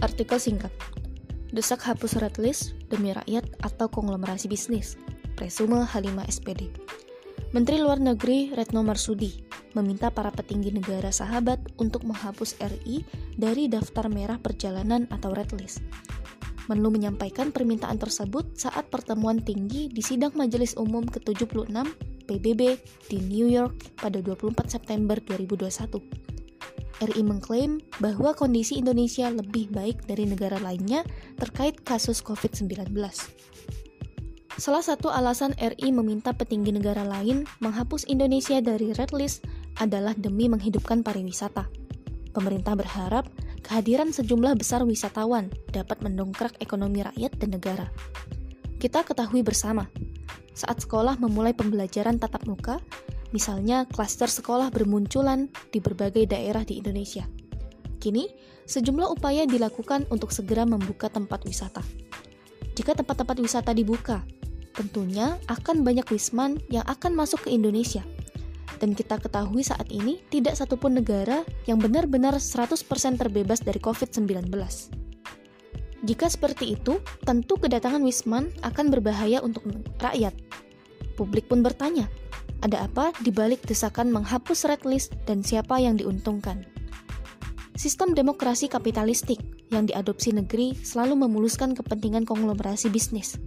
Artikel singkat. Desak hapus red list demi rakyat atau konglomerasi bisnis. Presume H5 SPD. Menteri Luar Negeri Retno Marsudi meminta para petinggi negara sahabat untuk menghapus RI dari daftar merah perjalanan atau red list. Menlu menyampaikan permintaan tersebut saat pertemuan tinggi di sidang Majelis Umum ke-76 PBB di New York pada 24 September 2021. RI mengklaim bahwa kondisi Indonesia lebih baik dari negara lainnya terkait kasus COVID-19. Salah satu alasan RI meminta petinggi negara lain menghapus Indonesia dari red list adalah demi menghidupkan pariwisata. Pemerintah berharap kehadiran sejumlah besar wisatawan dapat mendongkrak ekonomi rakyat dan negara. Kita ketahui bersama, saat sekolah memulai pembelajaran tatap muka, misalnya klaster sekolah bermunculan di berbagai daerah di Indonesia. Kini, sejumlah upaya dilakukan untuk segera membuka tempat wisata. Jika tempat-tempat wisata dibuka, tentunya akan banyak wisman yang akan masuk ke Indonesia. Dan kita ketahui saat ini tidak satupun negara yang benar-benar 100% terbebas dari COVID-19. Jika seperti itu, tentu kedatangan wisman akan berbahaya untuk rakyat. Publik pun bertanya, ada apa di balik desakan menghapus red list dan siapa yang diuntungkan? Sistem demokrasi kapitalistik yang diadopsi negeri selalu memuluskan kepentingan konglomerasi bisnis.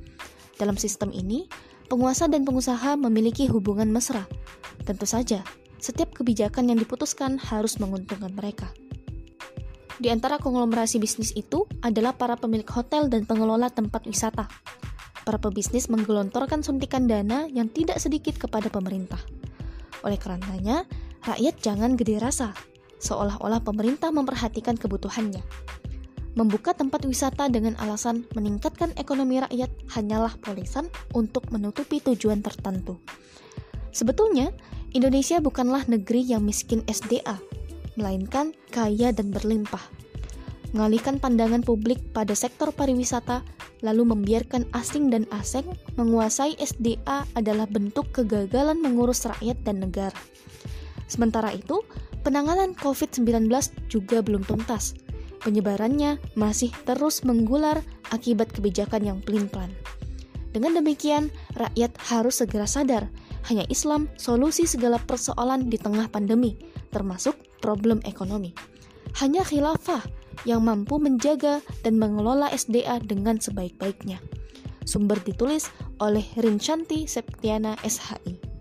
Dalam sistem ini, penguasa dan pengusaha memiliki hubungan mesra. Tentu saja, setiap kebijakan yang diputuskan harus menguntungkan mereka. Di antara konglomerasi bisnis itu adalah para pemilik hotel dan pengelola tempat wisata. Para pebisnis menggelontorkan suntikan dana yang tidak sedikit kepada pemerintah. Oleh karenanya, rakyat jangan gede rasa, seolah-olah pemerintah memperhatikan kebutuhannya. Membuka tempat wisata dengan alasan meningkatkan ekonomi rakyat hanyalah polisan untuk menutupi tujuan tertentu. Sebetulnya, Indonesia bukanlah negeri yang miskin SDA, melainkan kaya dan berlimpah. Mengalihkan pandangan publik pada sektor pariwisata, lalu membiarkan asing dan asing menguasai SDA adalah bentuk kegagalan mengurus rakyat dan negara. Sementara itu, penanganan COVID-19 juga belum tuntas, penyebarannya masih terus menggular akibat kebijakan yang pelin-pelan. Dengan demikian, rakyat harus segera sadar, hanya Islam solusi segala persoalan di tengah pandemi, termasuk problem ekonomi. Hanya khilafah yang mampu menjaga dan mengelola SDA dengan sebaik-baiknya. Sumber ditulis oleh Rinchanti Septiana SHI.